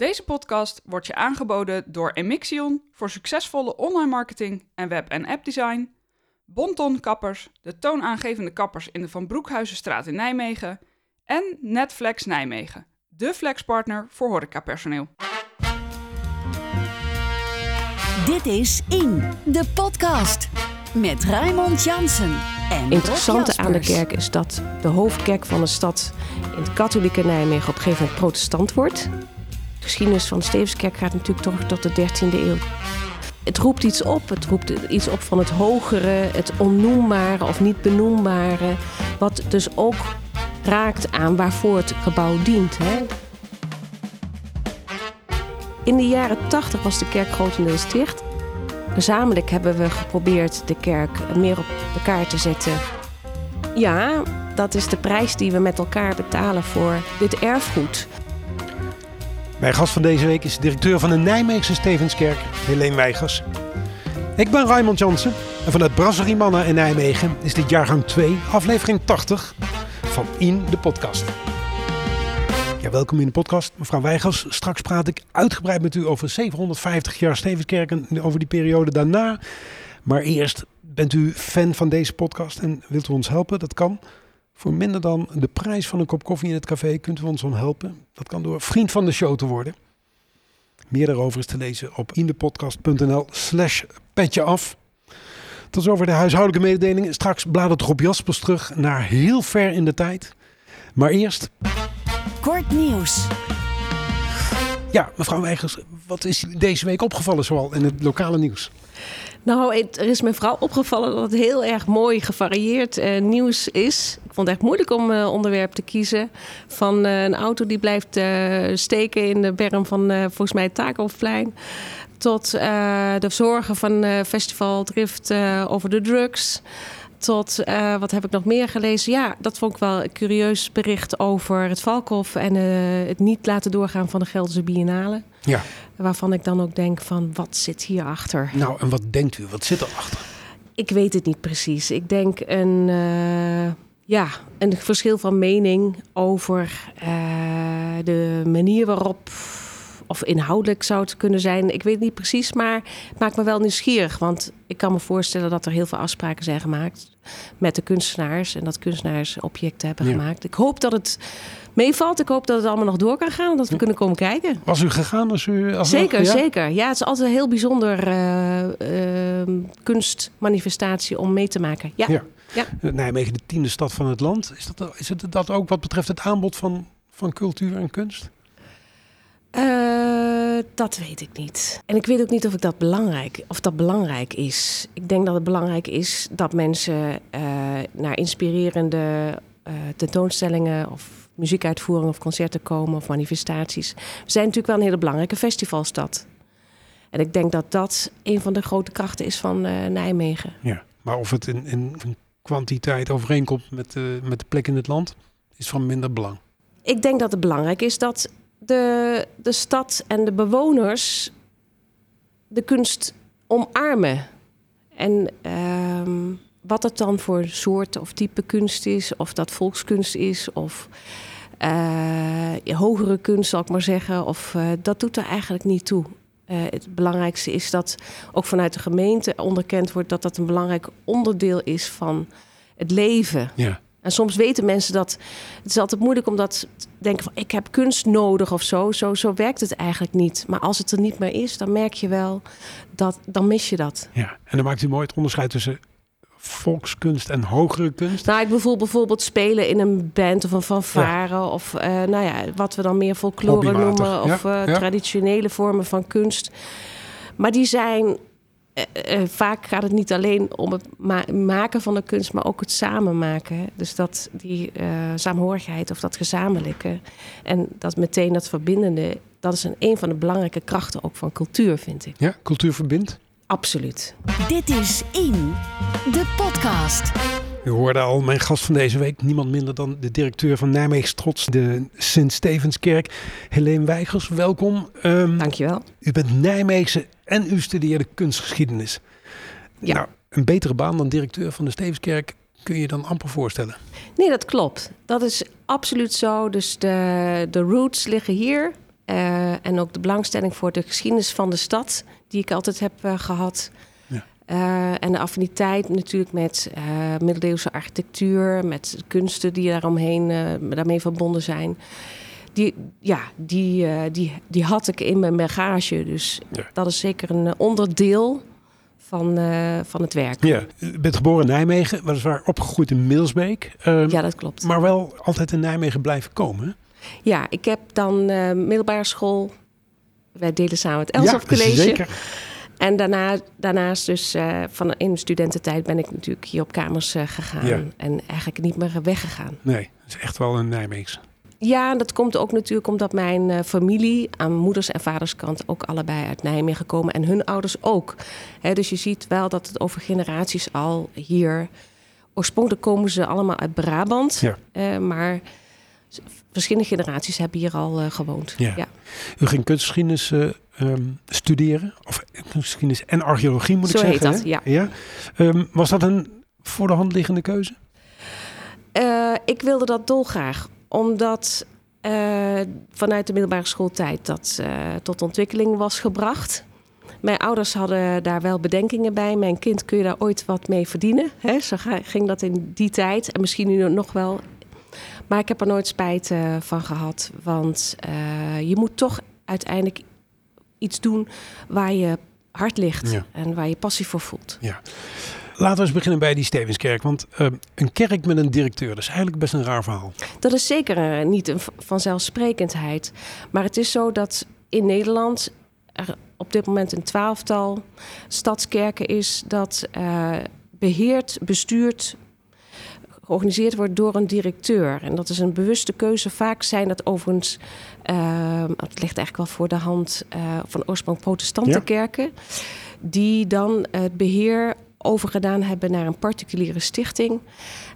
Deze podcast wordt je aangeboden door Emixion voor succesvolle online marketing en web- en appdesign, Bonton Kappers, de toonaangevende kappers in de Van Broekhuizenstraat in Nijmegen en Netflex Nijmegen, de flexpartner voor horecapersoneel. Dit is In, de podcast. Met Raymond Jansen en interessante aan de kerk is dat de hoofdkerk van de stad in het katholieke Nijmegen op een gegeven moment protestant wordt. De geschiedenis van de Stevenskerk gaat natuurlijk toch tot de 13e eeuw. Het roept iets op. Het roept iets op van het hogere, het onnoembare of niet benoembare. Wat dus ook raakt aan waarvoor het gebouw dient. Hè? In de jaren 80 was de kerk grotendeels dicht. Gezamenlijk hebben we geprobeerd de kerk meer op elkaar te zetten. Ja, dat is de prijs die we met elkaar betalen voor dit erfgoed. Mijn gast van deze week is directeur van de Nijmeegse Stevenskerk, Helene Weigers. Ik ben Raymond Jansen en vanuit Brasserie Manna in Nijmegen is dit jaargang 2, aflevering 80 van In de Podcast. Ja, welkom in de podcast, mevrouw Weigers. Straks praat ik uitgebreid met u over 750 jaar Stevenskerk en over die periode daarna. Maar eerst, bent u fan van deze podcast en wilt u ons helpen? Dat kan. Voor minder dan de prijs van een kop koffie in het café kunt u ons dan helpen. Dat kan door vriend van de show te worden. Meer daarover is te lezen op indepodcast.nl slash petje af. Tot zover de huishoudelijke mededelingen. Straks bladert Rob Jaspers terug naar heel ver in de tijd. Maar eerst, Kort nieuws. ja, mevrouw Weigers, wat is deze week opgevallen zoal in het lokale nieuws? Nou, het- er is me vooral opgevallen dat het heel erg mooi gevarieerd eh, nieuws is. Ik vond het echt moeilijk om eh, onderwerp te kiezen. Van eh, een auto die blijft steken in de berm van volgens mij het. Tot eh, de zorgen van Festival Drift over de drugs. Tot, wat heb ik nog meer gelezen? Ja, dat vond ik wel een curieus bericht over het Valkhof... en het niet laten doorgaan van de Gelderse Biennale. Ja, Waarvan ik dan ook denk van, wat zit hierachter? nou en wat denkt u? Wat zit erachter? Ik weet het niet precies. Ik denk een, eh, ja, een verschil van mening over eh, de manier waarop, of inhoudelijk zou het kunnen zijn. Ik weet niet precies, maar het maakt me wel nieuwsgierig. Want ik kan me voorstellen dat er heel veel afspraken zijn gemaakt met de kunstenaars. En dat kunstenaars objecten hebben Ja. gemaakt. Ik hoop dat het meevalt. Ik hoop dat het allemaal nog door kan gaan. en Dat we kunnen komen kijken. Was u gegaan als u... Als Zeker, ja? zeker. Ja, het is altijd een heel bijzonder eh, eh, kunstmanifestatie om mee te maken. Ja, Ja. Ja. Nijmegen, de tiende stad van het land. Is dat, is het dat ook wat betreft het aanbod van, van cultuur en kunst? Eh, dat weet ik niet. En ik weet ook niet of ik dat belangrijk, of dat belangrijk is. Ik denk dat het belangrijk is dat mensen eh, naar inspirerende eh, tentoonstellingen of muziekuitvoeringen of concerten komen of manifestaties. We zijn natuurlijk wel een hele belangrijke festivalstad. En ik denk dat dat een van de grote krachten is van Nijmegen. Ja. Maar of het in, in, kwantiteit overeenkomt met, met de plek in het land, is van minder belang. Ik denk dat het belangrijk is dat de, de stad en de bewoners de kunst omarmen. En ehm, wat het dan voor soort of type kunst is, of dat volkskunst is, of eh, hogere kunst, zal ik maar zeggen, of, eh, dat doet er eigenlijk niet toe. Eh, het belangrijkste is dat ook vanuit de gemeente onderkend wordt dat dat een belangrijk onderdeel is van het leven. Ja. En soms weten mensen dat. Het is altijd moeilijk om dat te denken van ik heb kunst nodig of zo. Zo, zo werkt het eigenlijk niet. Maar als het er niet meer is, dan merk je wel dat dan mis je dat. ja. En dan maakt u mooi het onderscheid tussen volkskunst en hogere kunst. Nou, ik bevoel bijvoorbeeld spelen in een band of een fanfare. Of eh, nou ja, wat we dan meer folklore noemen. Of ja, eh, ja. traditionele vormen van kunst. Maar die zijn. Eh, eh, vaak gaat het niet alleen om het ma- maken van de kunst, maar ook het samen maken. Dus dat die eh saamhorigheid of dat gezamenlijke. En dat meteen dat verbindende. Dat is een, een van de belangrijke krachten ook van cultuur, vind ik. Ja, cultuur verbindt. Absoluut. Dit is In, de podcast. U hoorde al mijn gast van deze week, niemand minder dan de directeur van Nijmeegse Trots, de Sint-Stevenskerk, Helene Weigers. Welkom. Ehm, Dankjewel. u bent Nijmeegse en u studeerde kunstgeschiedenis. Ja. Nou, een betere baan dan directeur van de Stevenskerk kun je je dan amper voorstellen. Nee, dat klopt. Dat is absoluut zo. Dus de, de roots liggen hier. Eh, en ook de belangstelling voor de geschiedenis van de stad, die ik altijd heb eh, gehad. Ja. Eh, en de affiniteit natuurlijk met eh, middeleeuwse architectuur, met kunsten die daaromheen eh, daarmee verbonden zijn. Die, ja, die, die, die had ik in mijn bagage. Dus Ja. dat is zeker een onderdeel van, van het werk. Ja, u bent geboren in Nijmegen, weliswaar opgegroeid in Milsbeek. ehm, Ja, dat klopt. Maar wel altijd in Nijmegen blijven komen. Ja, ik heb dan middelbare school. Wij delen samen het Elsof College. zeker. En daarna, daarnaast dus eh, van in de studententijd ben ik natuurlijk hier op kamers eh, gegaan. Ja. En eigenlijk niet meer weggegaan. Nee, dat is echt wel een Nijmeegse. Ja, dat komt ook natuurlijk omdat mijn eh, familie aan moeders en vaders kant ook allebei uit Nijmegen komen. En hun ouders ook. Dus je ziet wel dat het over generaties al hier... Oorspronkelijk komen ze allemaal uit Brabant. Ja. maar verschillende generaties hebben hier al eh, gewoond. Ja. ja. U ging kunstgeschiedenis eh, ehm, studeren. Of kunstgeschiedenis en archeologie moet Zo ik heet zeggen. dat, hè? ja. Ehm, was dat een voor de hand liggende keuze? Eh, ik wilde dat dolgraag, omdat eh, vanuit de middelbare schooltijd dat eh, tot ontwikkeling was gebracht. Mijn ouders hadden daar wel bedenkingen bij. Mijn kind, kun je daar ooit wat mee verdienen? Hè? Zo ging dat in die tijd en misschien nu nog wel. Maar ik heb er nooit spijt eh, van gehad, want eh, je moet toch uiteindelijk iets doen waar je hart ligt Ja. en waar je passie voor voelt. Laten we eens beginnen bij die Stevenskerk. Want ehm, een kerk met een directeur, dat is eigenlijk best een raar verhaal. Dat is zeker eh, niet een vanzelfsprekendheid. Maar het is zo dat in Nederland er op dit moment een twaalftal stadskerken is dat eh, beheerd, bestuurd, georganiseerd wordt door een directeur. En dat is een bewuste keuze. Vaak zijn dat overigens, eh, het ligt eigenlijk wel voor de hand eh, van oorsprong protestante Ja. kerken, die dan het beheer overgedaan hebben naar een particuliere stichting.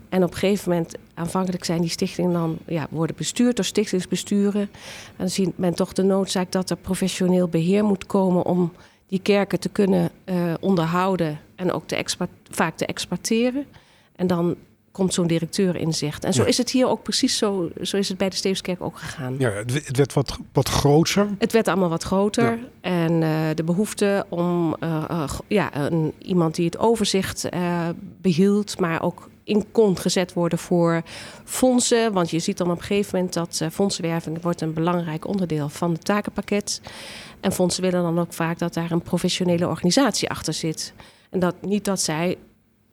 En op een gegeven moment, aanvankelijk zijn die stichtingen dan ja, worden bestuurd door stichtingsbesturen. En dan ziet men toch de noodzaak dat er professioneel beheer moet komen om die kerken te kunnen eh, onderhouden en ook te vaak te exporteren. En dan komt zo'n directeur in zicht. En zo Ja. is het hier ook precies zo, zo is het bij de Stevenskerk ook gegaan. Ja, het, werd wat, wat groter. Het werd allemaal wat groter. En eh, de behoefte om eh, eh, ja, een, iemand die het overzicht eh, behield, maar ook in kon gezet worden voor fondsen. Want je ziet dan op een gegeven moment dat fondsenwerving wordt een belangrijk onderdeel van het takenpakket. En fondsen willen dan ook vaak dat daar een professionele organisatie achter zit. En dat niet dat zij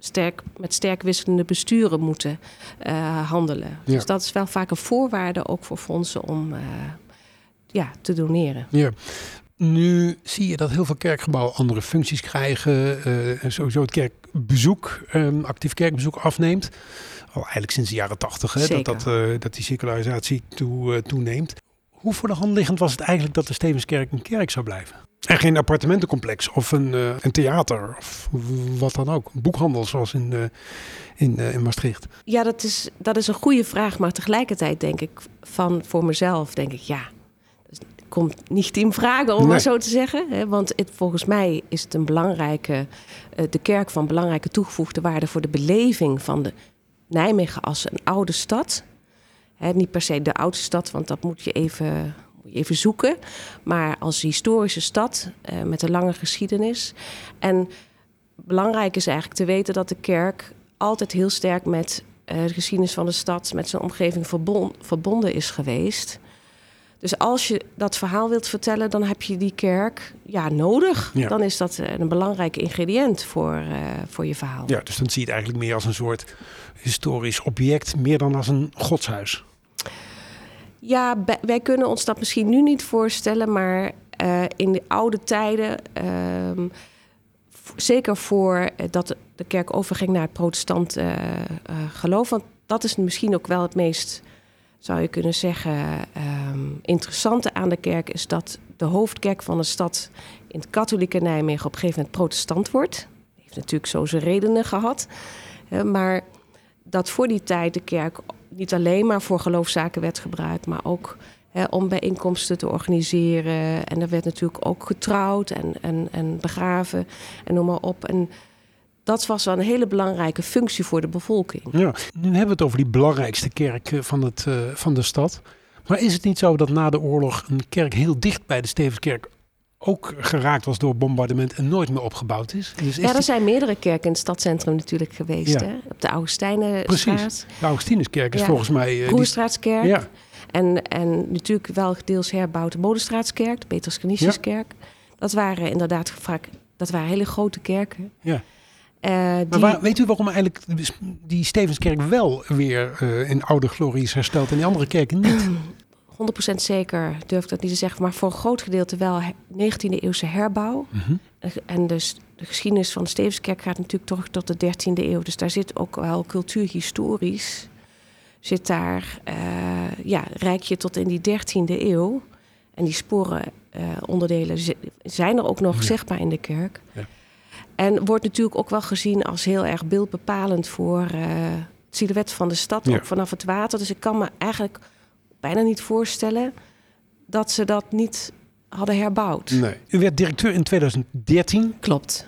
sterk, met sterk wisselende besturen moeten eh, handelen. Ja. Dus dat is wel vaak een voorwaarde ook voor fondsen om eh, ja, te doneren. Ja. Nu zie je dat heel veel kerkgebouwen andere functies krijgen. en sowieso het kerkbezoek, ehm, actief kerkbezoek afneemt. Al eigenlijk sinds de jaren tachtig, dat, dat, dat die secularisatie toe, toeneemt. Hoe voor de hand liggend was het eigenlijk dat de Stevenskerk een kerk zou blijven? En geen appartementencomplex of een, eh, een theater of wat dan ook. Een boekhandel zoals in, eh, in, eh, in Maastricht. Ja, dat is, dat is een goede vraag. Maar tegelijkertijd denk ik van voor mezelf, denk ik ja. Het komt niet in vragen om Nee. maar zo te zeggen. Hè, want het, volgens mij is het een belangrijke, de kerk van belangrijke toegevoegde waarde voor de beleving van de Nijmegen als een oude stad. Hè, niet per se de oudste stad, want dat moet je even, moet je even zoeken. Maar als historische stad eh, met een lange geschiedenis. En belangrijk is eigenlijk te weten dat de kerk altijd heel sterk met eh, de geschiedenis van de stad, met zijn omgeving verbon- verbonden is geweest. Dus als je dat verhaal wilt vertellen, dan heb je die kerk ja, nodig. Ja. Dan is dat een belangrijk ingrediënt voor, eh, voor je verhaal. Ja, dus dan zie je het eigenlijk meer als een soort historisch object, meer dan als een godshuis. Ja, wij kunnen ons dat misschien nu niet voorstellen, maar eh, in de oude tijden, ehm, zeker voor eh, de- kerk overging naar het protestant eh, geloof, want dat is misschien ook wel het meest, zou je kunnen zeggen, ehm, interessante aan de kerk, is dat de hoofdkerk van de stad in het katholieke Nijmegen op een gegeven moment protestant wordt. Heeft natuurlijk zo zijn redenen gehad, maar dat voor die tijd de kerk niet alleen maar voor geloofszaken werd gebruikt, maar ook hè, om bijeenkomsten te organiseren. En er werd natuurlijk ook getrouwd en, en, en begraven en noem maar op. En dat was wel een hele belangrijke functie voor de bevolking. Ja, nu hebben we het over die belangrijkste kerk eh, van, het, eh, van de stad. Maar is het niet zo dat na de oorlog een kerk heel dicht bij de Stevenskerk ook geraakt was door bombardement en nooit meer opgebouwd is? Dus is Ja, er die- zijn meerdere kerken in het stadcentrum natuurlijk geweest. Ja. Hè? Op de Augustijnenstraat, Precies. De Augustinuskerk is Ja. volgens mij... die- Roerstraatskerk. Ja, En, en natuurlijk wel deels herbouwd de Molenstraatskerk, de Canisiuskerk. Dat waren inderdaad vaak dat waren hele grote kerken. ja. Eh, Maar die, waar, weet u waarom eigenlijk die Stevenskerk wel weer eh, in oude glorie is hersteld en die andere kerken niet? 100% zeker durf ik dat niet te zeggen, maar voor een groot gedeelte wel he- 19e eeuwse herbouw. Mhm. En dus de geschiedenis van de Stevenskerk gaat natuurlijk terug tot de 13e eeuw. Dus daar zit ook wel cultuurhistorisch, zit daar, eh, ja, rijk je tot in die 13e eeuw. En die sporen, eh, onderdelen zi- zijn er ook nog Ja. zichtbaar in de kerk. Ja. En wordt natuurlijk ook wel gezien als heel erg beeldbepalend voor eh, het silhouet van de stad, Ja. ook vanaf het water. Dus ik kan me eigenlijk bijna niet voorstellen dat ze dat niet hadden herbouwd. Nee. U werd directeur in 2013. Klopt.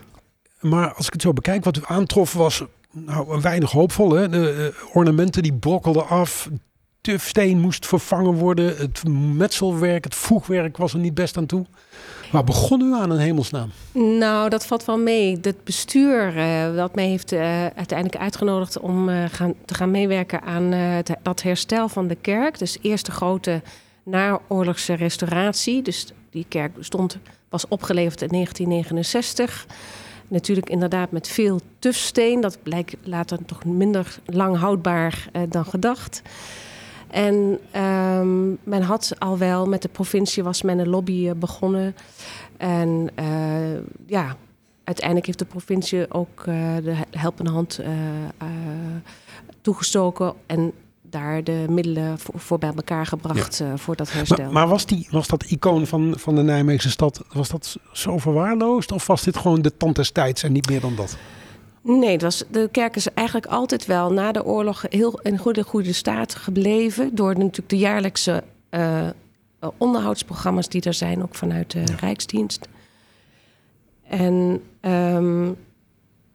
Maar als ik het zo bekijk, wat u aantrof was nou, weinig hoopvol. Hè? De eh, ornamenten die brokkelden af. Tufsteen moest vervangen worden. Het metselwerk, het voegwerk was er niet best aan toe. Waar begon u aan een hemelsnaam? Nou, dat valt wel mee. Het bestuur eh, dat mij heeft eh, uiteindelijk uitgenodigd om eh, gaan, te gaan meewerken aan het- dat herstel van de kerk. Dus eerst de grote naoorlogse restauratie. Dus die kerk stond, was opgeleverd in 1969. Natuurlijk inderdaad met veel tufsteen. Dat blijkt later toch minder lang houdbaar dan gedacht. En ehm, men had al wel met de provincie was men een lobby eh, begonnen. En eh, ja, uiteindelijk heeft de provincie ook eh, de helpende hand toegestoken. En daar de middelen voor, voor bij elkaar gebracht voor dat herstel. Maar, maar was, die, was dat icoon van, van de Nijmeegse stad, was dat zo verwaarloosd? Of was dit gewoon de tand des tijds en niet meer dan dat? Nee, het was, de kerk is eigenlijk altijd wel na de oorlog heel in goede, goede staat gebleven. Door natuurlijk de jaarlijkse eh, onderhoudsprogramma's die er zijn, ook vanuit de Rijksdienst. En ehm,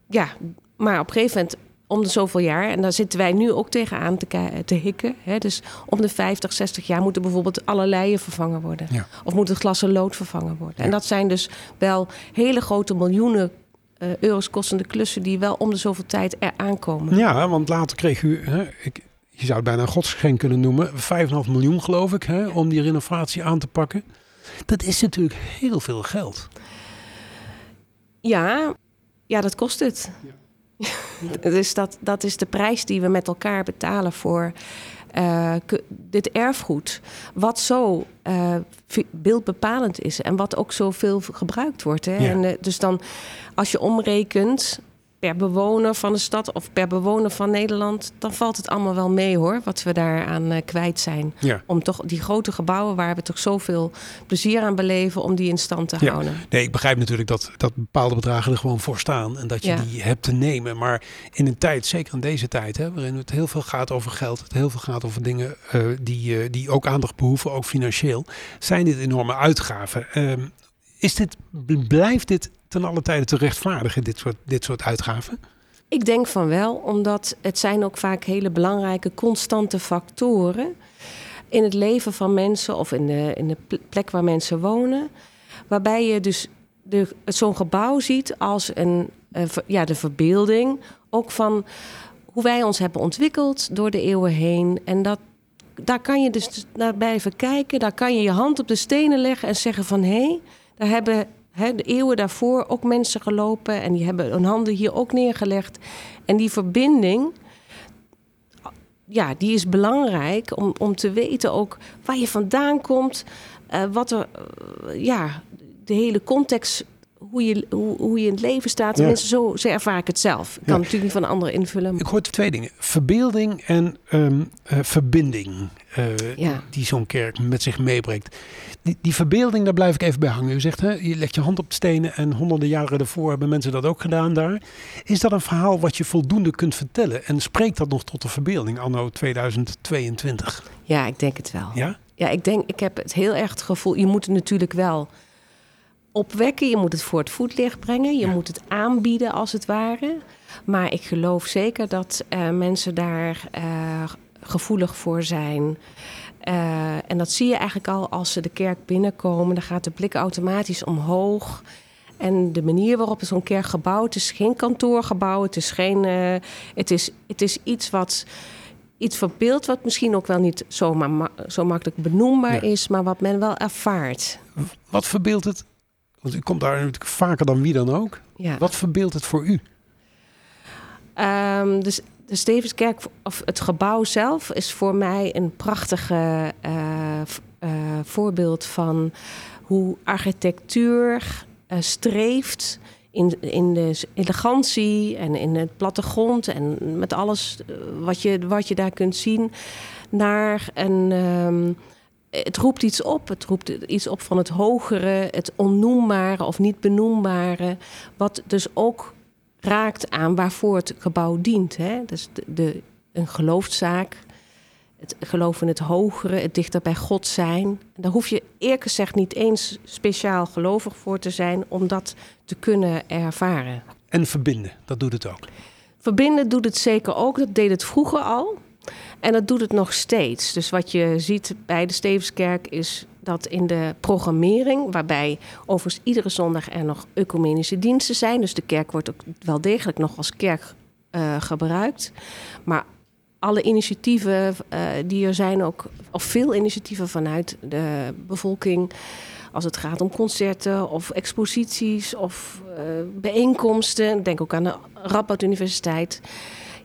ja, maar op een gegeven moment, om de zoveel jaar, en daar zitten wij nu ook tegenaan te, te hikken. Hè, dus om de 50, 60 jaar moeten bijvoorbeeld alle leien vervangen worden. Ja. Of moet het glas en lood vervangen worden. En dat zijn dus wel hele grote miljoenen eh, euro's kostende klussen die wel om de zoveel tijd er aankomen. Ja, want later kreeg u, hè, ik, je zou het bijna een godsgeschenk kunnen noemen, 5,5 miljoen geloof ik, hè, om die renovatie aan te pakken. Dat is natuurlijk heel veel geld. Ja, ja dat kost het. dus dat, dat is de prijs die we met elkaar betalen voor eh, dit erfgoed. Wat zo eh, beeldbepalend is en wat ook zoveel gebruikt wordt. Hè? Ja. En, eh, dus dan, als je omrekent per bewoner van de stad of per bewoner van Nederland, dan valt het allemaal wel mee hoor, wat we daaraan eh, kwijt zijn. Ja. Om toch die grote gebouwen waar we toch zoveel plezier aan beleven, om die in stand te Ja. houden. Nee, ik begrijp natuurlijk dat, dat bepaalde bedragen er gewoon voor staan en dat je Ja. die hebt te nemen. Maar in een tijd, zeker in deze tijd, hè, waarin het heel veel gaat over geld, het heel veel gaat over dingen eh, die, eh, die ook aandacht behoeven, ook financieel, zijn dit enorme uitgaven. Ehm, is dit, blijft dit ten alle tijde te rechtvaardigen, dit soort, dit soort uitgaven? Ik denk van wel, omdat het zijn ook vaak hele belangrijke constante factoren in het leven van mensen of in de, in de ple- plek waar mensen wonen. Waarbij je dus zo'n gebouw ziet als een, eh, ja, de verbeelding ook van hoe wij ons hebben ontwikkeld door de eeuwen heen. En dat, daar kan je dus naar blijven kijken. Daar kan je je hand op de stenen leggen en zeggen van hé, hey, daar hebben de eeuwen daarvoor ook mensen gelopen en die hebben hun handen hier ook neergelegd. En die verbinding, ja, die is belangrijk om, om te weten ook waar je vandaan komt, eh, wat er, eh, ja, de hele context, hoe je, hoe, hoe je in het leven staat. Ja. Tenminste, zo, zo ervaar ik het zelf. Ik kan Ja. natuurlijk niet van anderen invullen. Ik hoor twee dingen. Verbeelding en ehm, eh, verbinding eh, Ja. die zo'n kerk met zich meebrengt. Die, die verbeelding, daar blijf ik even bij hangen. U zegt, hè, je legt je hand op de stenen en honderden jaren daarvoor hebben mensen dat ook gedaan daar. Is dat een verhaal wat je voldoende kunt vertellen? En spreekt dat nog tot de verbeelding anno 2022? Ja, ik denk het wel. Ja? Ja, ik denk, ik heb het heel erg het gevoel, je moet natuurlijk wel opwekken, je moet het voor het voetlicht brengen, je Ja. moet het aanbieden als het ware. Maar ik geloof zeker dat eh, mensen daar eh, gevoelig voor zijn. Eh, en dat zie je eigenlijk al als ze de kerk binnenkomen. Dan gaat de blik automatisch omhoog. En de manier waarop zo'n kerk gebouwd is, geen kantoorgebouw. Het is, geen, het is, het is iets wat iets verbeeld wat misschien ook wel niet zomaar ma zo makkelijk benoembaar Ja. is, maar wat men wel ervaart. Wat verbeeldt het? Want u komt daar natuurlijk vaker dan wie dan ook. Ja. Wat verbeeldt het voor u? Ehm, dus de Stevenskerk, of het gebouw zelf, is voor mij een prachtige eh, eh, voorbeeld van hoe architectuur eh, streeft in, in de elegantie en in het plattegrond en met alles wat je, wat je daar kunt zien naar een. ehm, het roept iets op. Het roept iets op van het hogere, het onnoembare of niet benoembare. Wat dus ook raakt aan waarvoor het gebouw dient. Hè? Dus de, de, een geloofszaak, het geloof in het hogere, het dichter bij God zijn. En daar hoef je eerlijk gezegd niet eens speciaal gelovig voor te zijn om dat te kunnen ervaren. En verbinden, dat doet het ook. Verbinden doet het zeker ook. Dat deed het vroeger al. En dat doet het nog steeds. Dus wat je ziet bij de Stevenskerk is dat in de programmering, waarbij overigens iedere zondag er nog ecumenische diensten zijn. Dus de kerk wordt ook wel degelijk nog als kerk eh, gebruikt. Maar alle initiatieven eh, die er zijn, ook, of veel initiatieven vanuit de bevolking. Als het gaat om concerten of exposities of eh, bijeenkomsten. Denk ook aan de Radboud Universiteit.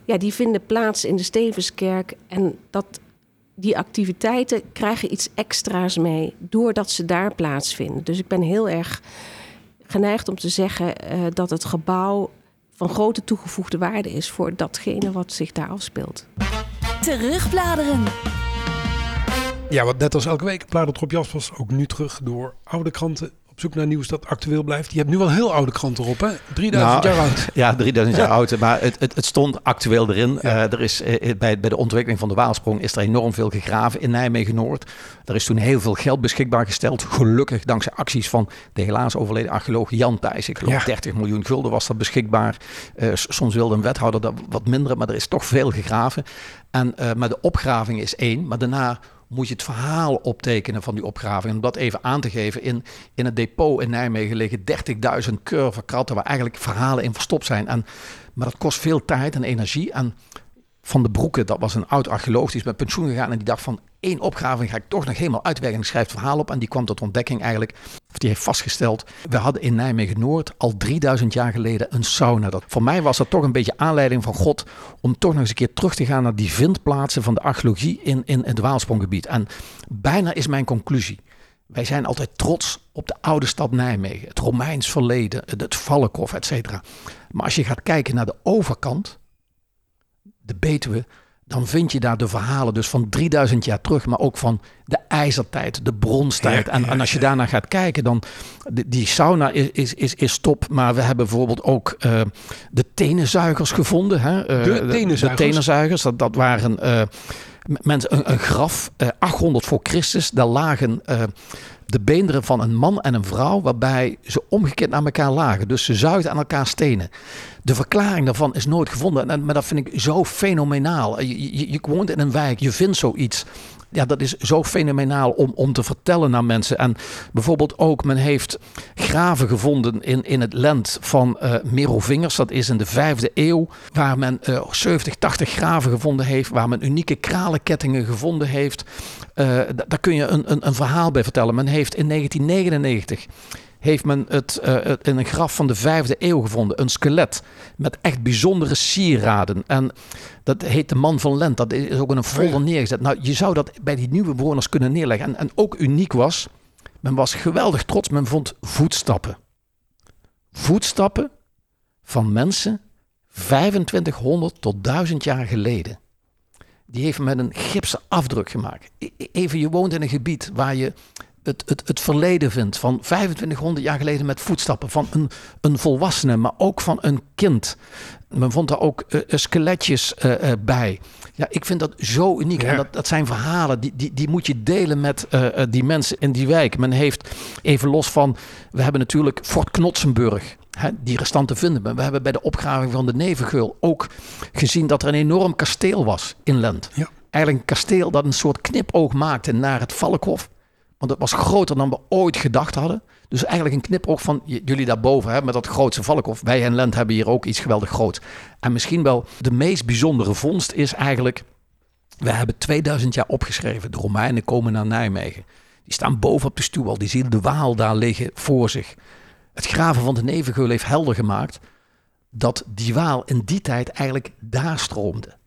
Ja, die vinden plaats in de Stevenskerk. En dat, die activiteiten krijgen iets extra's mee doordat ze daar plaatsvinden. Dus ik ben heel erg geneigd om te zeggen eh, dat het gebouw van grote toegevoegde waarde is voor datgene wat zich daar afspeelt. Terugbladeren. Ja, want net als elke week bladert Rob Jaspers ook nu terug door oude kranten op zoek naar nieuws dat actueel blijft. Je hebt nu wel heel oude kranten erop, hè? 3000 Nou, jaar oud. Ja, 3000 jaar oud. Maar het, het, het stond actueel erin. Eh, er is, eh, bij, bij de ontwikkeling van de Waalsprong is er enorm veel gegraven in Nijmegen-Noord. Er is toen heel veel geld beschikbaar gesteld. Gelukkig dankzij acties van de helaas overleden archeoloog Jan Thijs. Ik geloof Ja. 30 miljoen gulden was dat beschikbaar. Eh, soms wilde een wethouder dat wat minder, maar er is toch veel gegraven. En maar de opgraving is één. Maar daarna moet je het verhaal optekenen van die opgraving. Om dat even aan te geven, in, in het depot in Nijmegen liggen 30.000 curve kratten waar eigenlijk verhalen in verstopt zijn. En, maar dat kost veel tijd en energie. En Van de Broeke, dat was een oud archeoloog, die is met pensioen gegaan en die dacht van één opgraving ga ik toch nog helemaal uitwerken. Ik schrijf het verhaal op en die kwam tot ontdekking eigenlijk, of die heeft vastgesteld, we hadden in Nijmegen-Noord al 3000 jaar geleden een sauna. Dat, voor mij was dat toch een beetje aanleiding van God om toch nog eens een keer terug te gaan naar die vindplaatsen van de archeologie in, in het Waalspronggebied. En bijna is mijn conclusie. Wij zijn altijd trots op de oude stad Nijmegen, het Romeins verleden, het het Valkhof, et cetera. Maar als je gaat kijken naar de overkant, de Betuwe, dan vind je daar de verhalen dus van 3000 jaar terug, maar ook van de ijzertijd, de bronstijd. En, als je ja. daarnaar gaat kijken, dan die, sauna is, is, is, is top. Maar we hebben bijvoorbeeld ook eh, de tenenzuigers gevonden. Hè? Eh, De tenenzuigers? De tenenzuigers, dat, dat waren eh, mensen, een, een graf, eh, 800 voor Christus. Daar lagen de beenderen van een man en een vrouw, waarbij ze omgekeerd naar elkaar lagen. Dus ze zuigden aan elkaar stenen. De verklaring daarvan is nooit gevonden. En, maar dat vind ik zo fenomenaal. Je, je, je woont in een wijk, je vindt zoiets. Ja, dat is zo fenomenaal om, om te vertellen naar mensen. En bijvoorbeeld ook, men heeft graven gevonden in, in het land van eh Merovingers. Dat is in de vijfde eeuw. Waar men eh 70, 80 graven gevonden heeft. Waar men unieke kralenkettingen gevonden heeft. Eh, da- daar kun je een, een, een verhaal bij vertellen. Men heeft in 1999 heeft men het, eh, het in een graf van de vijfde eeuw gevonden. Een skelet met echt bijzondere sieraden. En dat heet de man van Lent. Dat is ook in een folder neergezet. Nou, je zou dat bij die nieuwe bewoners kunnen neerleggen. En, en ook uniek was, men was geweldig trots. Men vond voetstappen. Voetstappen van mensen 2500 tot 1000 jaar geleden. Die heeft men met een gipsen afdruk gemaakt. E- e- Even, je woont in een gebied waar je het, het, het verleden vindt van 2500 jaar geleden met voetstappen van een, een volwassene, maar ook van een kind. Men vond daar ook eh, eh, skeletjes eh, bij. Ja, ik vind dat zo uniek. Ja. En dat, dat zijn verhalen, die, die, die moet je delen met die mensen in die wijk. Men heeft, even los van, we hebben natuurlijk Fort Knotsenburg. Hè, die restanten vinden we. We hebben bij de opgraving van de Nevengeul ook gezien dat er een enorm kasteel was in Lent. Ja. eigenlijk een kasteel dat een soort knipoog maakte naar het Valkhof. Want het was groter dan we ooit gedacht hadden. Dus eigenlijk een knipoog van j- jullie daarboven hè, met dat grootste Valkhof. Wij en Lent hebben hier ook iets geweldig groots. En misschien wel de meest bijzondere vondst is eigenlijk... We hebben 2000 jaar opgeschreven. De Romeinen komen naar Nijmegen. Die staan boven op de stuwwal. Die zien de Waal daar liggen voor zich. Het graven van de Nevengeul heeft helder gemaakt dat die Waal in die tijd eigenlijk daar stroomde.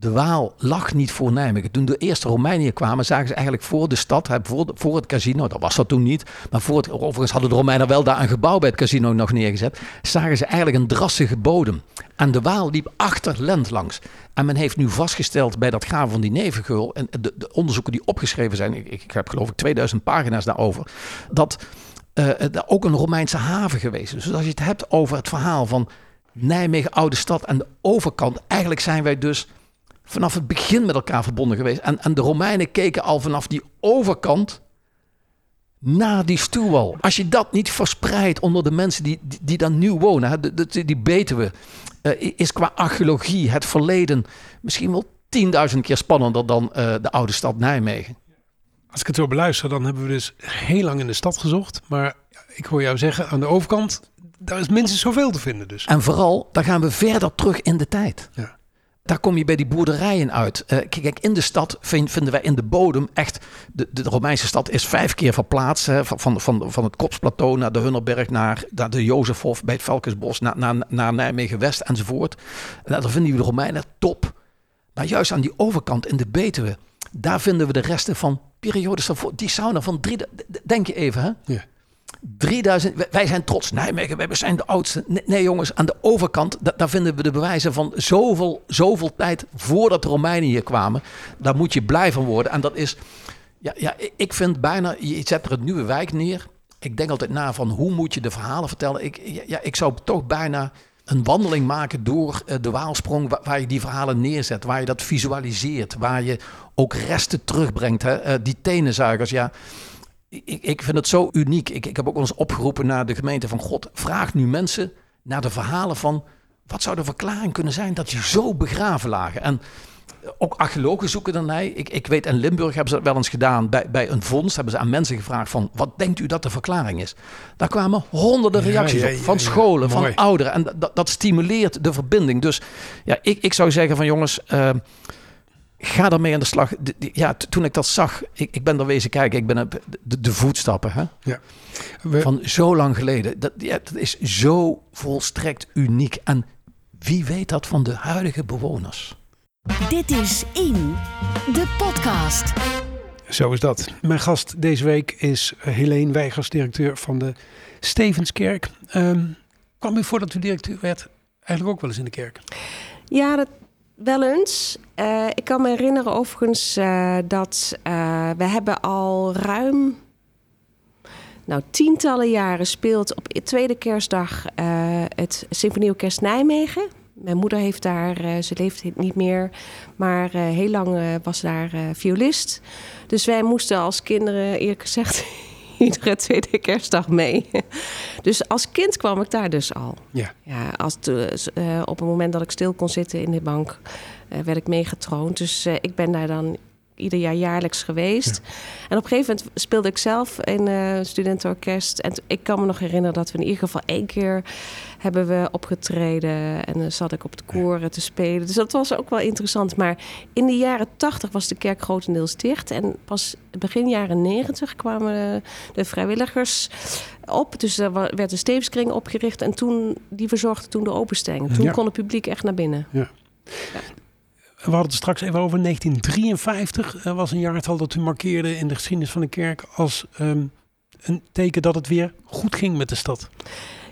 De Waal lag niet voor Nijmegen. Toen de eerste Romeinen kwamen, zagen ze eigenlijk voor de stad, voor, voor het casino, dat was dat toen niet, maar voor het, overigens hadden de Romeinen wel daar een gebouw bij het casino nog neergezet, zagen ze eigenlijk een drassige bodem. En de Waal liep achter Lent langs. En men heeft nu vastgesteld bij dat graven van die nevengeul, en de, de onderzoeken die opgeschreven zijn, ik, ik heb geloof ik 2000 pagina's daarover, dat eh, er ook een Romeinse haven geweest is. Dus als je het hebt over het verhaal van Nijmegen, oude stad en de overkant, eigenlijk zijn wij dus vanaf het begin met elkaar verbonden geweest. En, en de Romeinen keken al vanaf die overkant naar die stuwwal. Als je dat niet verspreidt onder de mensen die, die, die daar nu wonen, hè, die Betuwe, eh, is qua archeologie het verleden misschien wel 10.000 keer spannender dan eh, de oude stad Nijmegen. Als ik het zo beluister, dan hebben we dus heel lang in de stad gezocht. Maar ik hoor jou zeggen, aan de overkant, daar is minstens zoveel te vinden dus. En vooral, dan gaan we verder terug in de tijd. Ja. Daar kom je bij die boerderijen uit. Eh, kijk, in de stad vind- vinden wij in de bodem echt... De, de Romeinse stad is vijf keer verplaatst. Hè, van, van, van, van het Kopsplateau naar de Hunnerberg... naar, naar de Jozefhof bij het Valkensbos... naar, naar, naar Nijmegen-West enzovoort. En dan vinden we de Romeinen top. Maar juist aan die overkant in de Betuwe... daar vinden we de resten van periodes daarvoor. Die sauna van drie... Denk je even, hè? Ja. 3000, wij- zijn trots. Nijmegen, wij zijn de oudste. Nee, jongens, aan de overkant, da- daar vinden we de bewijzen van zoveel, zoveel tijd voordat de Romeinen hier kwamen. Daar moet je blij van worden. En dat is, ja, ja ik- vind bijna, je zet er een nieuwe wijk neer. Ik denk altijd na van hoe moet je de verhalen vertellen. Ik, ja, ik zou toch bijna een wandeling maken door eh, de Waalsprong, wa- waar je die verhalen neerzet, waar je dat visualiseert, waar je ook resten terugbrengt. Hè? Eh, die tenenzuigers, ja. Ik, ik vind het zo uniek. Ik, ik heb ook eens opgeroepen naar de gemeente van God. Vraag nu mensen naar de verhalen van... wat zou de verklaring kunnen zijn dat die zo begraven lagen? En ook archeologen zoeken ernaar. Ik, ik weet, in Limburg hebben ze dat wel eens gedaan. Bij, bij een vondst hebben ze aan mensen gevraagd van... wat denkt u dat de verklaring is? Daar kwamen honderden Ja, reacties ja, op. Van scholen, van ouderen. En dat, dat stimuleert de verbinding. Dus ja, ik, ik zou zeggen van jongens... eh, Ga daarmee aan de slag. De- ja, t- toen ik dat zag, ik, ik ben er wezen kijken. Ik ben op de, de voetstappen hè, We, van zo lang geleden. Dat, ja, dat is zo volstrekt uniek. En wie weet dat van de huidige bewoners? Dit is In, de podcast. Zo is dat. Mijn gast deze week is Helene Weigers, directeur van de Stevenskerk. Ehm kwam u voordat u directeur werd eigenlijk ook wel eens in de kerk? Ja, dat wel eens. Eh, ik kan me herinneren overigens eh, dat eh, we hebben al ruim nou, tientallen jaren speelt op de tweede kerstdag het Symfonieorkest Nijmegen. Mijn moeder heeft daar, ze leeft niet meer, maar heel lang was daar violist. Dus wij moesten als kinderen, eerlijk gezegd, iedere tweede kerstdag mee. Dus als kind kwam ik daar dus al. Ja. Ja, als het, eh, op het moment dat ik stil kon zitten in de bank, eh, werd ik meegetroond. Dus eh, ik ben daar dan ieder jaar jaarlijks geweest. En op een gegeven moment speelde ik zelf in een studentenorkest. En ik kan me nog herinneren dat we in ieder geval één keer hebben we opgetreden. En dan zat ik op de koren te spelen. Dus dat was ook wel interessant. Maar in de jaren tachtig was de kerk grotendeels dicht. En pas begin jaren negentig kwamen de, de vrijwilligers op. Dus er werd een stevenstkring opgericht. En toen, die verzorgde toen de openstelling. Toen Ja. kon het publiek echt naar binnen. We hadden het straks even over 1953. Er was een jaartal dat u markeerde in de geschiedenis van de kerk als ehm, een teken dat het weer goed ging met de stad.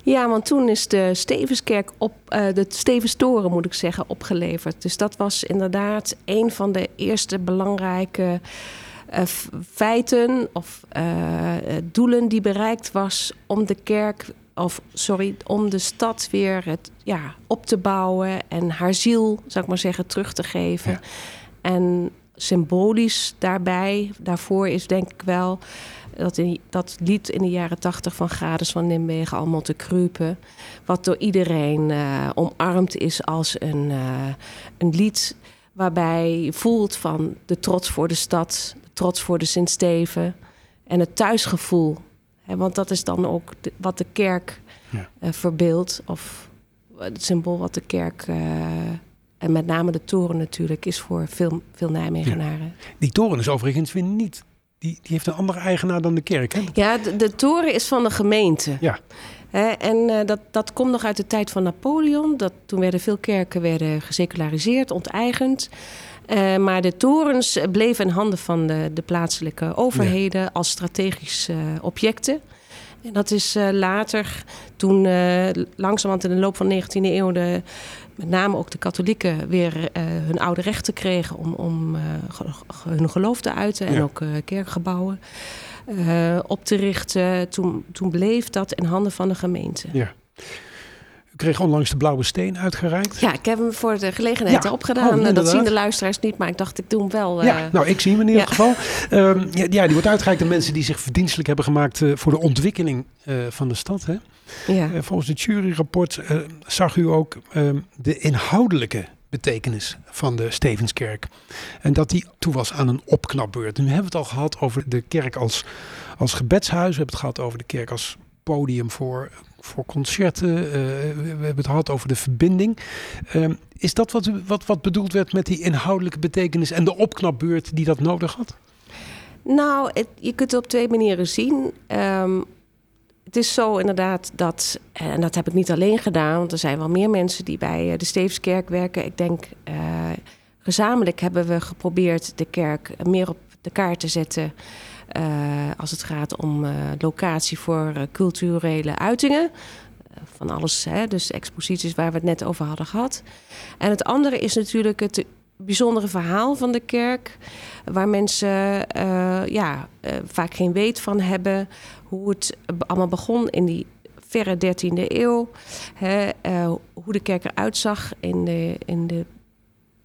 Ja, want toen is de Stevenskerk op, eh, de Stevenstoren moet ik zeggen, opgeleverd. Dus dat was inderdaad een van de eerste belangrijke eh, feiten of eh, eh, doelen die bereikt was om de kerk, of sorry, om de stad weer het, ja, op te bouwen en haar ziel, zou ik maar zeggen, terug te geven. Ja. En symbolisch daarbij, daarvoor is denk ik wel dat, in, dat lied in de jaren tachtig van Grades van Nimwegen, allemaal te kruipen. Wat door iedereen eh, omarmd is als een, eh, een lied Waarbij je voelt van de trots voor de stad, de trots voor de Sint-Steven en het thuisgevoel. Want dat is dan ook de- wat de kerk Ja. eh, verbeeldt. Of het symbool wat de kerk, eh, en met name de toren natuurlijk, is voor veel, veel Nijmegenaren. Die toren is overigens weer niet. Die, die heeft een andere eigenaar dan de kerk. Hè? Ja, de, de toren is van de gemeente. Ja. En eh, dat, dat komt nog uit de tijd van Napoleon. Dat, toen werden veel kerken werden geseculariseerd, onteigend. Eh, maar de torens bleven in handen van de, de plaatselijke overheden als strategische eh, objecten. En dat is eh, later, toen eh langzamerhand in de loop van de 19e eeuw... De, met name ook de katholieken weer hun oude rechten kregen... om, om hun geloof te uiten en Ja. ook kerkgebouwen op te richten. Toen, toen bleef dat in handen van de gemeente. Ja. Kreeg onlangs de blauwe steen uitgereikt. Ja, ik heb hem voor de gelegenheid Ja. erop Oh, dat zien de luisteraars niet, maar ik dacht, ik doe hem wel. eh, Ja, nou, ik zie hem in ieder ja. geval. Ehm, ja, die wordt uitgereikt aan mensen die zich verdienstelijk hebben gemaakt eh, voor de ontwikkeling eh, van de stad. Hè? ja. Volgens het juryrapport zag u ook ehm, de inhoudelijke betekenis van de Stevenskerk. En dat die toe was aan een opknapbeurt. Nu hebben we het al gehad over de kerk als, als gebedshuis. We hebben het gehad over de kerk als podium voor, voor concerten. Eh, we, hebben het gehad over de verbinding. Ehm, is dat wat, wat, wat bedoeld werd met die inhoudelijke betekenis en de opknapbeurt die dat nodig had? Nou, het- je kunt het op twee manieren zien. Ehm, het is zo inderdaad dat, en dat heb ik niet alleen gedaan, want er zijn wel meer mensen die bij eh, de Stevenskerk werken. Ik denk, eh, gezamenlijk hebben we geprobeerd de kerk meer op de kaart te zetten. Eh, als het gaat om eh, locatie voor eh, culturele uitingen. Van alles, hè, dus exposities waar we het net over hadden gehad. En het andere is natuurlijk het bijzondere verhaal van de kerk waar mensen ja, vaak geen weet van hebben hoe het allemaal begon in die verre 13e eeuw. Hè, hoe de kerk eruit zag in de, in de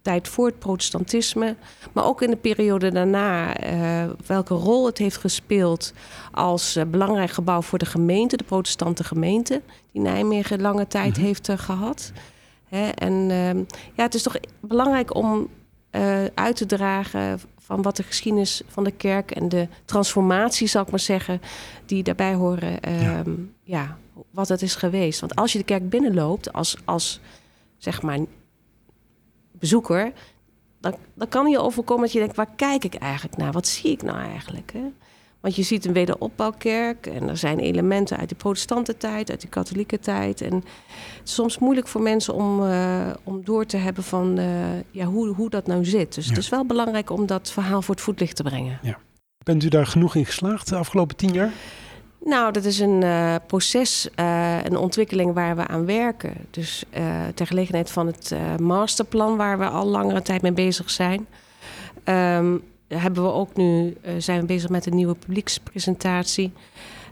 tijd voor het protestantisme. Maar ook in de periode daarna. eh, welke rol het heeft gespeeld als eh, belangrijk gebouw voor de gemeente, de protestante gemeente, die Nijmegen lange tijd Mhm. heeft eh, gehad. Hè, en ehm, ja, het is toch belangrijk om uit te dragen van wat de geschiedenis van de kerk en de transformatie, zal ik maar zeggen, die daarbij horen, ehm, ja. wat het is geweest. Want als je de kerk binnenloopt als, als zeg maar bezoeker, dan, dan kan je overkomen dat je denkt, waar kijk ik eigenlijk naar? Wat zie ik nou eigenlijk? Hè? Want je ziet een wederopbouwkerk en er zijn elementen uit de protestante tijd, uit de katholieke tijd. En het is soms moeilijk voor mensen om, eh, om door te hebben van eh, ja, hoe, hoe dat nou zit. Dus Ja. het is wel belangrijk om dat verhaal voor het voetlicht te brengen. Bent u daar genoeg in geslaagd de afgelopen tien jaar? Nou, dat is een eh, proces, eh, een ontwikkeling waar we aan werken. Dus eh ter gelegenheid van het masterplan waar we al langere tijd mee bezig zijn, ehm, hebben we ook nu zijn we bezig met een nieuwe publiekspresentatie.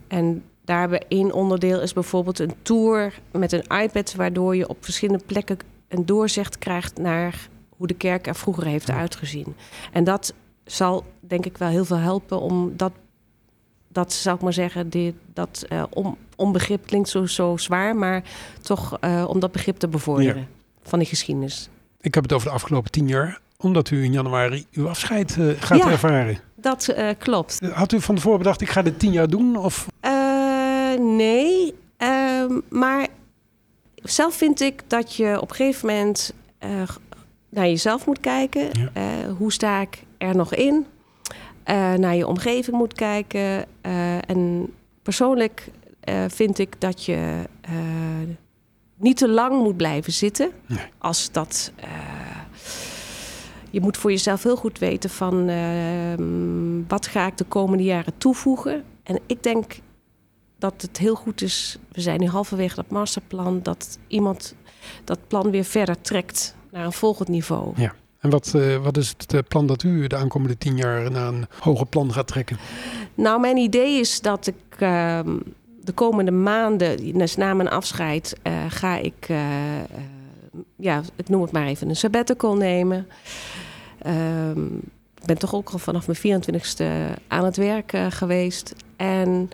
En daarbij één onderdeel is bijvoorbeeld een tour met een iPad, waardoor je op verschillende plekken een doorzicht krijgt naar hoe de kerk er vroeger heeft uitgezien. En dat zal denk ik wel heel veel helpen om dat dat zou ik maar zeggen, die, dat on, onbegrip klinkt zo, zo zwaar, maar toch eh, om dat begrip te bevorderen van die geschiedenis. Ik heb het over de afgelopen tien jaar, omdat u in januari uw afscheid eh, gaat Ja. ervaren. Dat klopt. Had u van tevoren bedacht, ik ga dit tien jaar doen? Of nee, ehm, maar zelf vind ik dat je op een gegeven moment naar jezelf moet kijken. Ja. Hoe sta ik er nog in? Eh, naar je omgeving moet kijken. Eh, en persoonlijk eh, vind ik dat je niet te lang moet blijven zitten. Nee. Als dat. je moet voor jezelf heel goed weten van ehm, wat ga ik de komende jaren toevoegen. En ik denk dat het heel goed is. We zijn nu halverwege dat masterplan. Dat iemand dat plan weer verder trekt naar een volgend niveau. En wat, eh, wat is het eh, plan dat u de aankomende tien jaar naar een hoger plan gaat trekken? Nou, mijn idee is dat ik ehm, de komende maanden, dus na mijn afscheid, eh, ga ik, ja, ik noem het maar even, een sabbatical nemen. Ehm, ik ben toch ook al vanaf mijn 24ste aan het werk geweest. En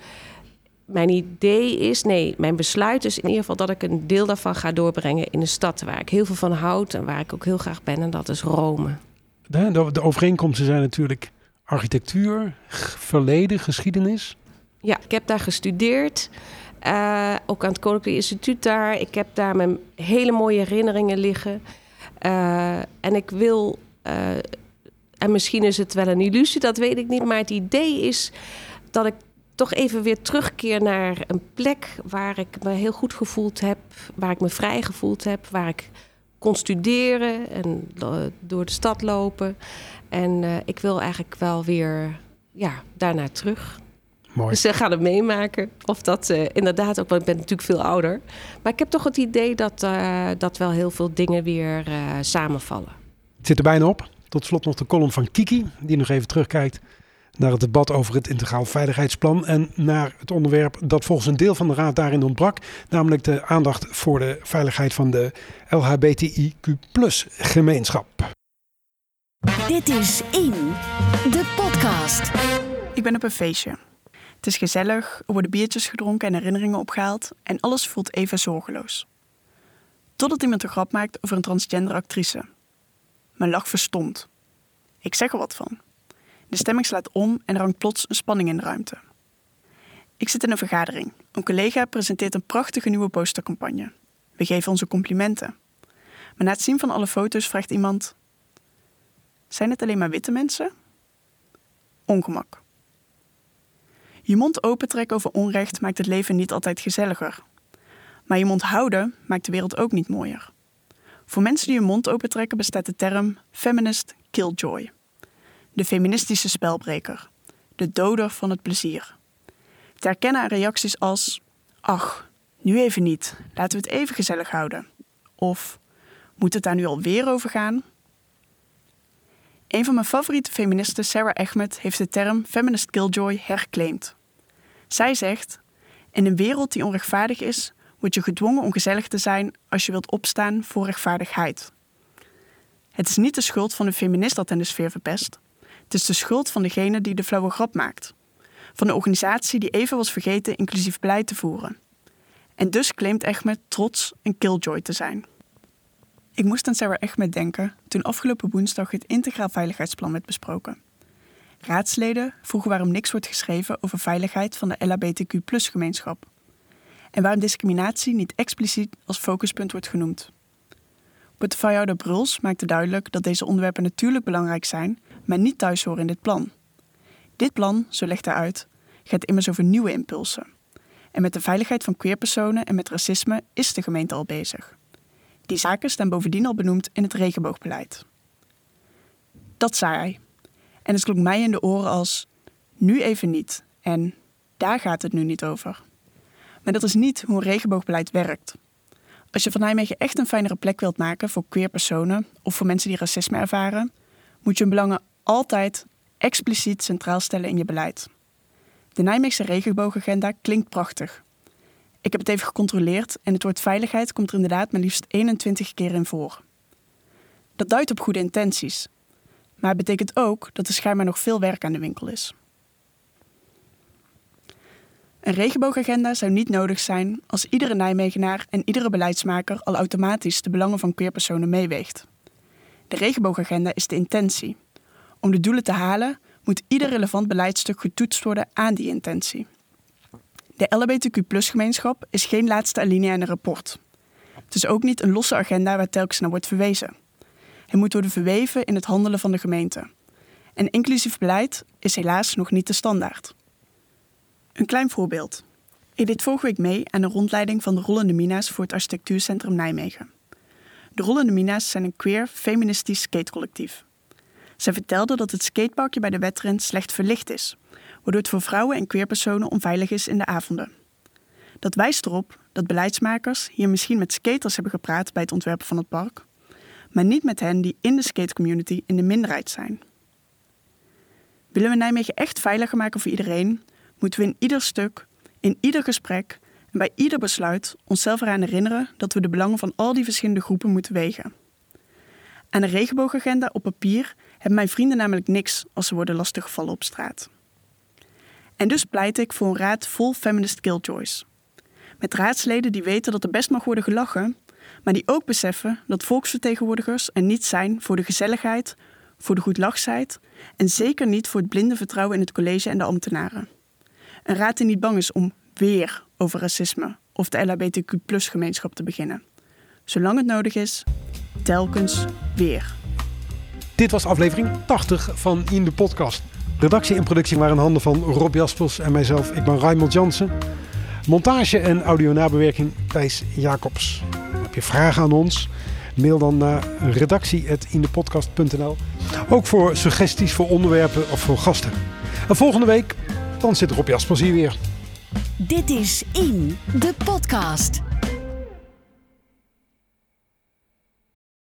mijn idee is, nee, mijn besluit is in ieder geval dat ik een deel daarvan ga doorbrengen in een stad waar ik heel veel van houd en waar ik ook heel graag ben, en dat is Rome. De, de, de overeenkomsten zijn natuurlijk architectuur, verleden, geschiedenis. Ja, ik heb daar gestudeerd. eh, ook aan het Koninklijk Instituut daar. Ik heb daar mijn hele mooie herinneringen liggen. Eh, en ik wil, eh, en misschien is het wel een illusie, dat weet ik niet. Maar het idee is dat ik toch even weer terugkeer naar een plek waar ik me heel goed gevoeld heb. Waar ik me vrij gevoeld heb. Waar ik kon studeren en eh, door de stad lopen. En eh, ik wil eigenlijk wel weer ja, daarna terug. Mooi. Dus ze gaan het meemaken. Of dat eh, inderdaad ook, want ik ben natuurlijk veel ouder. Maar ik heb toch het idee dat, eh, dat wel heel veel dingen weer eh, samenvallen. Het zit er bijna op. Tot slot nog de column van Kiki, die nog even terugkijkt naar het debat over het Integraal Veiligheidsplan en naar het onderwerp dat volgens een deel van de Raad daarin ontbrak, namelijk de aandacht voor de veiligheid van de LHBTIQ-gemeenschap. Dit is In, de podcast. Ik ben op een feestje. Het is gezellig, er worden biertjes gedronken en herinneringen opgehaald en alles voelt even zorgeloos. Totdat iemand een grap maakt over een transgender actrice. Mijn lach verstomt. Ik zeg er wat van. De stemming slaat om en er hangt plots een spanning in de ruimte. Ik zit in een vergadering. Een collega presenteert een prachtige nieuwe postercampagne. We geven onze complimenten. Maar na het zien van alle foto's vraagt iemand: Zijn het alleen maar witte mensen? Ongemak. Je mond opentrekken over onrecht maakt het leven niet altijd gezelliger. Maar je mond houden maakt de wereld ook niet mooier. Voor mensen die hun mond opentrekken bestaat de term feminist killjoy. De feministische spelbreker. De doder van het plezier. Te herkennen aan reacties als... Ach, nu even niet. Laten we het even gezellig houden. Of... Moet het daar nu alweer over gaan? Een van mijn favoriete feministen, Sarah Ahmed, heeft de term feminist killjoy herclaimd. Zij zegt: In een wereld die onrechtvaardig is, word je gedwongen om gezellig te zijn als je wilt opstaan voor rechtvaardigheid. Het is niet de schuld van de feminist dat hen de sfeer verpest. Het is de schuld van degene die de flauwe grap maakt. Van de organisatie die even was vergeten inclusief beleid te voeren. En dus claimt Ahmed trots een killjoy te zijn. Ik moest aan Sarah Ahmed denken toen afgelopen woensdag het Integraal Veiligheidsplan werd besproken. Raadsleden vroegen waarom niks wordt geschreven over veiligheid van de LHBTQ-gemeenschap. En waarom discriminatie niet expliciet als focuspunt wordt genoemd. Portefeuillehouder Bruls maakte duidelijk dat deze onderwerpen natuurlijk belangrijk zijn, maar niet thuis horen in dit plan. Dit plan, zo legt hij uit, gaat immers over nieuwe impulsen. En met de veiligheid van queerpersonen en met racisme is de gemeente al bezig. Die zaken staan bovendien al benoemd in het regenboogbeleid. Dat zei hij. En het klonk mij in de oren als nu even niet en daar gaat het nu niet over. Maar dat is niet hoe een regenboogbeleid werkt. Als je van Nijmegen echt een fijnere plek wilt maken voor queer personen of voor mensen die racisme ervaren, moet je hun belangen altijd expliciet centraal stellen in je beleid. De Nijmeegse regenboogagenda klinkt prachtig. Ik heb het even gecontroleerd en het woord veiligheid komt er inderdaad maar liefst 21 keer in voor. Dat duidt op goede intenties, maar het betekent ook dat er schijnbaar nog veel werk aan de winkel is. Een regenboogagenda zou niet nodig zijn als iedere Nijmegenaar en iedere beleidsmaker al automatisch de belangen van queerpersonen meeweegt. De regenboogagenda is de intentie. Om de doelen te halen moet ieder relevant beleidstuk getoetst worden aan die intentie. De LHBTQ-gemeenschap is geen laatste alinea in een rapport. Het is ook niet een losse agenda waar telkens naar wordt verwezen. Het moet worden verweven in het handelen van de gemeente. En inclusief beleid is helaas nog niet de standaard. Een klein voorbeeld. Ik deed vorige week mee aan een rondleiding van de Rollende Mina's voor het Architectuurcentrum Nijmegen. De Rollende Mina's zijn een queer, feministisch skatecollectief. Zij vertelden dat het skateparkje bij de wedren slecht verlicht is, waardoor het voor vrouwen en queerpersonen onveilig is in de avonden. Dat wijst erop dat beleidsmakers hier misschien met skaters hebben gepraat bij het ontwerpen van het park, maar niet met hen die in de skatecommunity in de minderheid zijn. Willen we Nijmegen echt veiliger maken voor iedereen, moeten we in ieder stuk, in ieder gesprek en bij ieder besluit onszelf eraan herinneren dat we de belangen van al die verschillende groepen moeten wegen. Aan een regenboogagenda op papier hebben mijn vrienden namelijk niks als ze worden lastiggevallen op straat. En dus pleit ik voor een raad vol feminist killjoys. Met raadsleden die weten dat er best mag worden gelachen, maar die ook beseffen dat volksvertegenwoordigers er niet zijn voor de gezelligheid, voor de goedlachsheid en zeker niet voor het blinde vertrouwen in het college en de ambtenaren. Een raad die niet bang is om weer over racisme of de LHBTQ-gemeenschap te beginnen. Zolang het nodig is, telkens weer. Dit was aflevering 80 van In de Podcast. Redactie en productie waren handen van Rob Jaspers en mijzelf. Ik ben Raymond Jansen. Montage en audio-nabewerking Thijs Jacobs. Heb je vragen aan ons? Mail dan naar redactie.indepodcast.nl Ook voor suggesties voor onderwerpen of voor gasten. En volgende week, dan zit Rob Jaspers hier weer. Dit is In, de podcast.